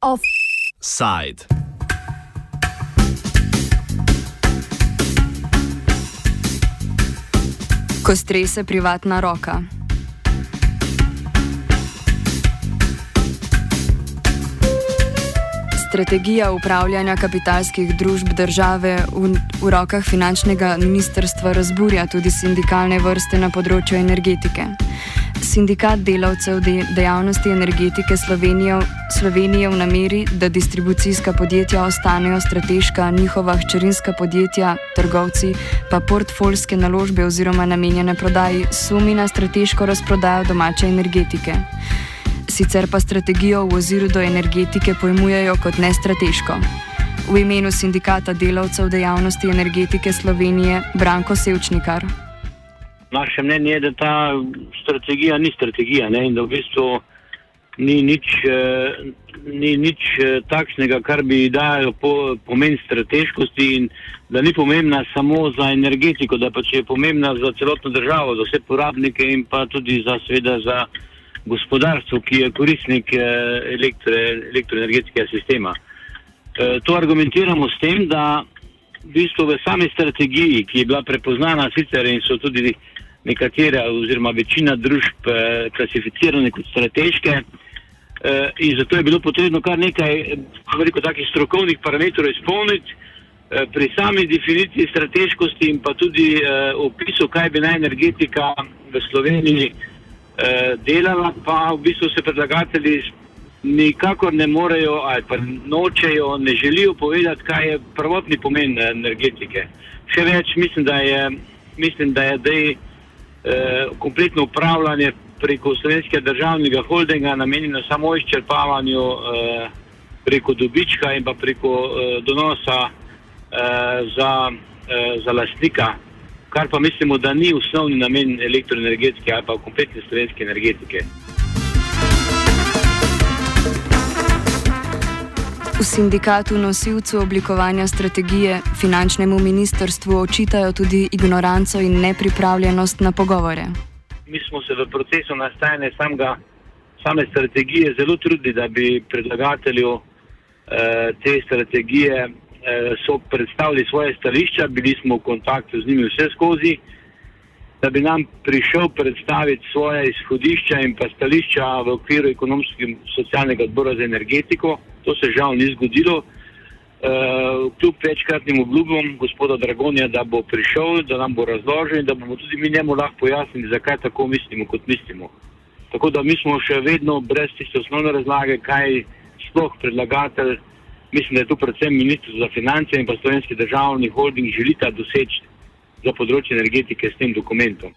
Offside. Ko strese privatna roka. Strategija upravljanja kapitalskih družb države v, v rokah finančnega ministrstva razburja tudi sindikalne vrste na področju energetike. Sindikat delavcev de, dejavnosti energetike Slovenije, Slovenije v nameri, da distribucijska podjetja ostanejo strateška, njihova hčerinska podjetja, trgovci pa portfolske naložbe oziroma namenjene prodaji sumi na strateško razprodajo domače energetike sicer pa strategijo v oziru do energetike pojmujejo kot nestrateško. V imenu sindikata delavcev dejavnosti energetike Slovenije Branko Sevčnikar. Naše mnenje je, da ta strategija ni strategija ne? in da v bistvu ni nič, eh, ni nič eh, takšnega, kar bi dajalo po, pomen strateškosti in da ni pomembna samo za energetiko, da pa če je pomembna za celotno državo, za vse porabnike in pa tudi za, seveda, za gospodarstvu, ki je koristnik eh, elektro, elektroenergetskega sistema. Eh, to argumentiramo s tem, da v bistvu v sami strategiji, ki je bila prepoznana sicer in so tudi nekatere oziroma večina družb eh, klasificirane kot strateške, in zato je bilo potrebno kar nekaj, veliko takih strokovnih parametrov izpolniti. Pri sami definiciji strateškosti in pa tudi opisu, kaj bi naj energetika v Sloveniji eh, delala, pa v bistvu se predlagatelji nikakor ne morejo ali pa nočejo, ne želijo povedati, kaj je prvotni pomen energetike. Še več mislim, da je, mislim, da je dej, eh, kompletno upravljanje preko slovenskega državnega holdinga namenjeno samo izčrpavanju eh, preko dobička in pa preko eh, donosa eh, za, eh, za lastnika kar pa mislimo, da ni osnovni namen elektroenergetike ali pa kompletne slovenske energetike. V sindikatu nosilcu oblikovanja strategije finančnemu ministrstvu očitajo tudi ignoranco in nepripravljenost na pogovore. Mi smo se v procesu nastajanja samega, same strategije zelo trudili, da bi predlagatelju eh, te strategije so predstavili svoje stališča, bili smo v kontaktu z njimi vse skozi, da bi nam prišel predstaviti svoje izhodišča in pa stališča v okviru ekonomskega socialnega odbora za energetiko. To se žal ni zgodilo. Uh, kljub večkratnim obljubom gospoda Dragonja, da bo prišel, da nam bo razložil in da bomo tudi mi njemu lahko pojasnili, zakaj tako mislimo, kot mislimo. Tako da mi smo še vedno brez tiste osnovne razlage, kaj sploh predlagatelj mislim, da je to predvsem ministrstvo za finance in pa slovenski državni holding želita doseči za področje energetike s tem dokumentom.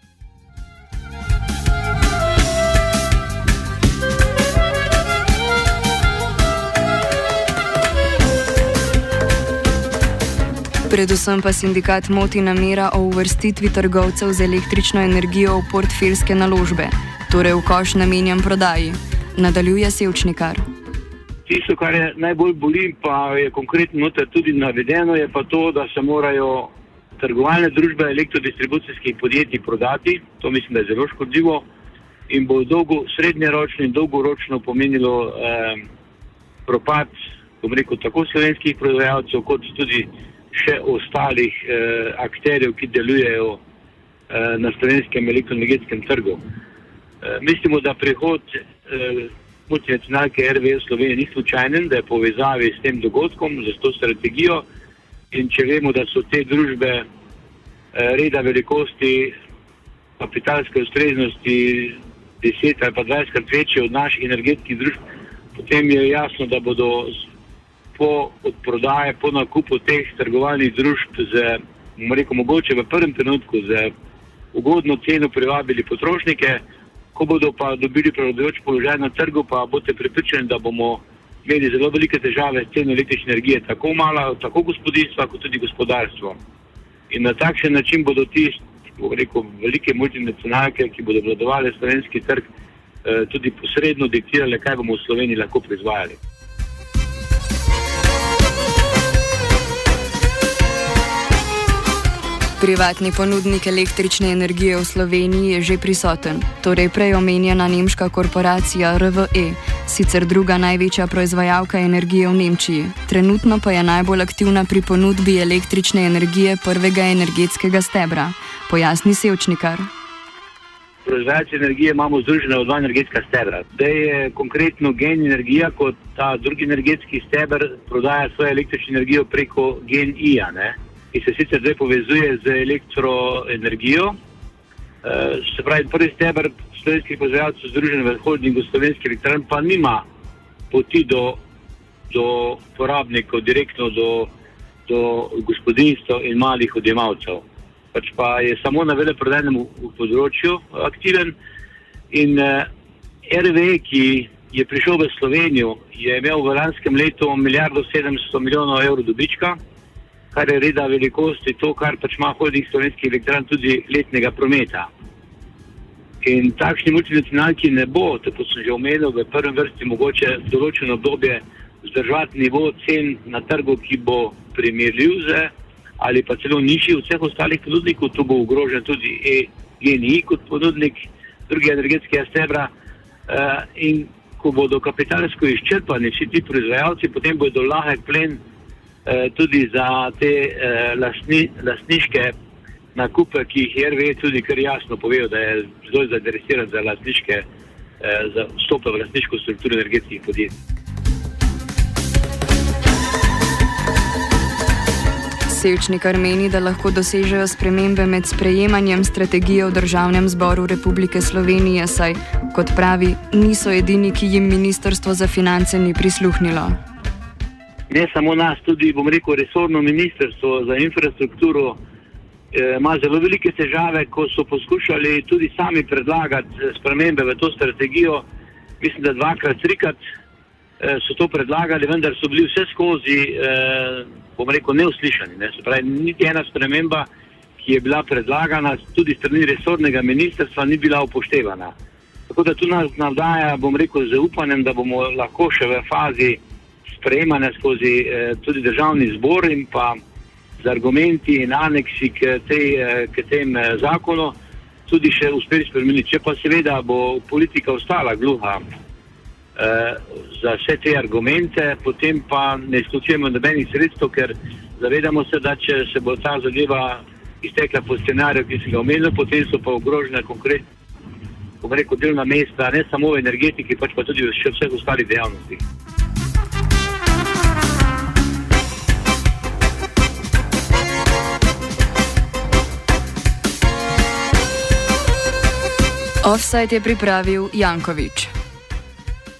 Predvsem pa sindikat moti namera o uvrstitvi trgovcev z električno energijo v portfeljske naložbe, torej v koš namenjam prodaji. Nadaljuje Sevčnikar. Tisto, kar je najbolj boli, pa je konkretno tudi navedeno, je pa to, da se morajo trgovalne družbe elektrodistribucijskih podjetij prodati. To mislim, da je zelo škodljivo in bo dolgo, srednjeročno in dolgoročno pomenilo eh, propad, bom rekel, tako slovenskih proizvajalcev, kot tudi še ostalih eh, akterjev, ki delujejo eh, na slovenskem elektroenergetskem trgu. Eh, mislimo, da prihod eh, multinacionalke RV v Sloveniji ni slučajen, da je povezavi s tem dogodkom, z to strategijo. In če vemo, da so te družbe eh, reda velikosti, kapitalske ustreznosti, deset ali pa dvajsetkrat večje od naših energetskih družb, potem je jasno, da bodo po odprodaji, po nakupu teh trgovalnih družb, z, rekel, mogoče v prvem trenutku, z ugodno ceno privabili potrošnike ko bodo pa dobili prevladujoč položaj na trgu, pa boste pripričani, da bomo imeli zelo velike težave s ceno električne energije, tako mala, tako gospodinstva, kot tudi gospodarstvo. In na takšen način bodo ti, rekel, velike multinacionalke, ki bodo vladovali slovenski trg, eh, tudi posredno diktirale, kaj bomo v Sloveniji lahko proizvajali. Privatni ponudnik električne energije v Sloveniji je že prisoten, torej prej omenjena nemška korporacija RWE, sicer druga največja proizvajalka energije v Nemčiji. Trenutno pa je najbolj aktivna pri ponudbi električne energije prvega energetskega stebra. Pojasni Sevčnikar. Proizvajalci energije imamo združene v dva energetska stebra. Da je konkretno gen energija, kot ta drugi energetski steber, prodaja svojo električno energijo preko gen IA ki se sicer zdaj povezuje z elektroenergijo. Uh, se pravi, prvi stebr slovenskih proizvajalcev združen v holdingu slovenskih elektrarn pa nima poti do, do porabnikov, direktno do, do gospodinstv in malih odjemalcev. Pač pa je samo na veleprodajnem področju aktiven in eh, RV, ki je prišel v Slovenijo, je imel v lanskem letu milijardo 700 milijonov evrov dobička kar je reda velikosti, to, kar pač ima holding slovenskih elektran, tudi letnega prometa. In takšni multinacionalki ne bo, tako sem že omenil, v prvem vrsti mogoče določeno obdobje zdržati nivo cen na trgu, ki bo primerljiv z ali pa celo nižji od vseh ostalih ponudnikov, tu bo ogrožen tudi EGNI kot ponudnik drugega energetskega stebra. Uh, in ko bodo kapitalsko izčrpani vsi ti proizvajalci, potem bodo lahek plen Eh, tudi za te eh, lastni, lastniške nakupe, ki jih RV tudi kar jasno povedal, da je zelo zainteresiran za lastniške, eh, za vstope v lastniško strukturo energetskih podjetij. Sevčnikar meni, da lahko dosežejo spremembe med sprejemanjem strategije v Državnem zboru Republike Slovenije, saj, kot pravi, niso edini, ki jim Ministrstvo za finance ni prisluhnilo ne samo nas, tudi bom rekel, resorno ministrstvo za infrastrukturo eh, ima zelo velike težave, ko so poskušali tudi sami predlagati eh, spremembe v to strategijo. Mislim, da dvakrat, trikrat eh, so to predlagali, vendar so bili vse skozi, bom rekel, neuslišani. Ne? Pravi, niti ena sprememba, ki je bila predlagana tudi strani resornega ministrstva, ni bila upoštevana. Tako da tu nas navdaja, bom rekel, z upanjem, da bomo lahko še v fazi sprejemane skozi eh, tudi državni zbor in pa z argumenti in aneksi k, tej, eh, k tem eh, zakonu tudi še uspeli spremeniti. Če pa seveda bo politika ostala gluha eh, za vse te argumente, potem pa ne izključujemo nobenih sredstev, ker zavedamo se, da če se bo ta zadeva iztekla po scenariju, ki si ga omenil, potem so pa ogrožene konkretne. Rekel, delna mesta, ne samo v energetiki, pač pa tudi v vseh ostalih dejavnostih. Offside je pripravil Jankovič.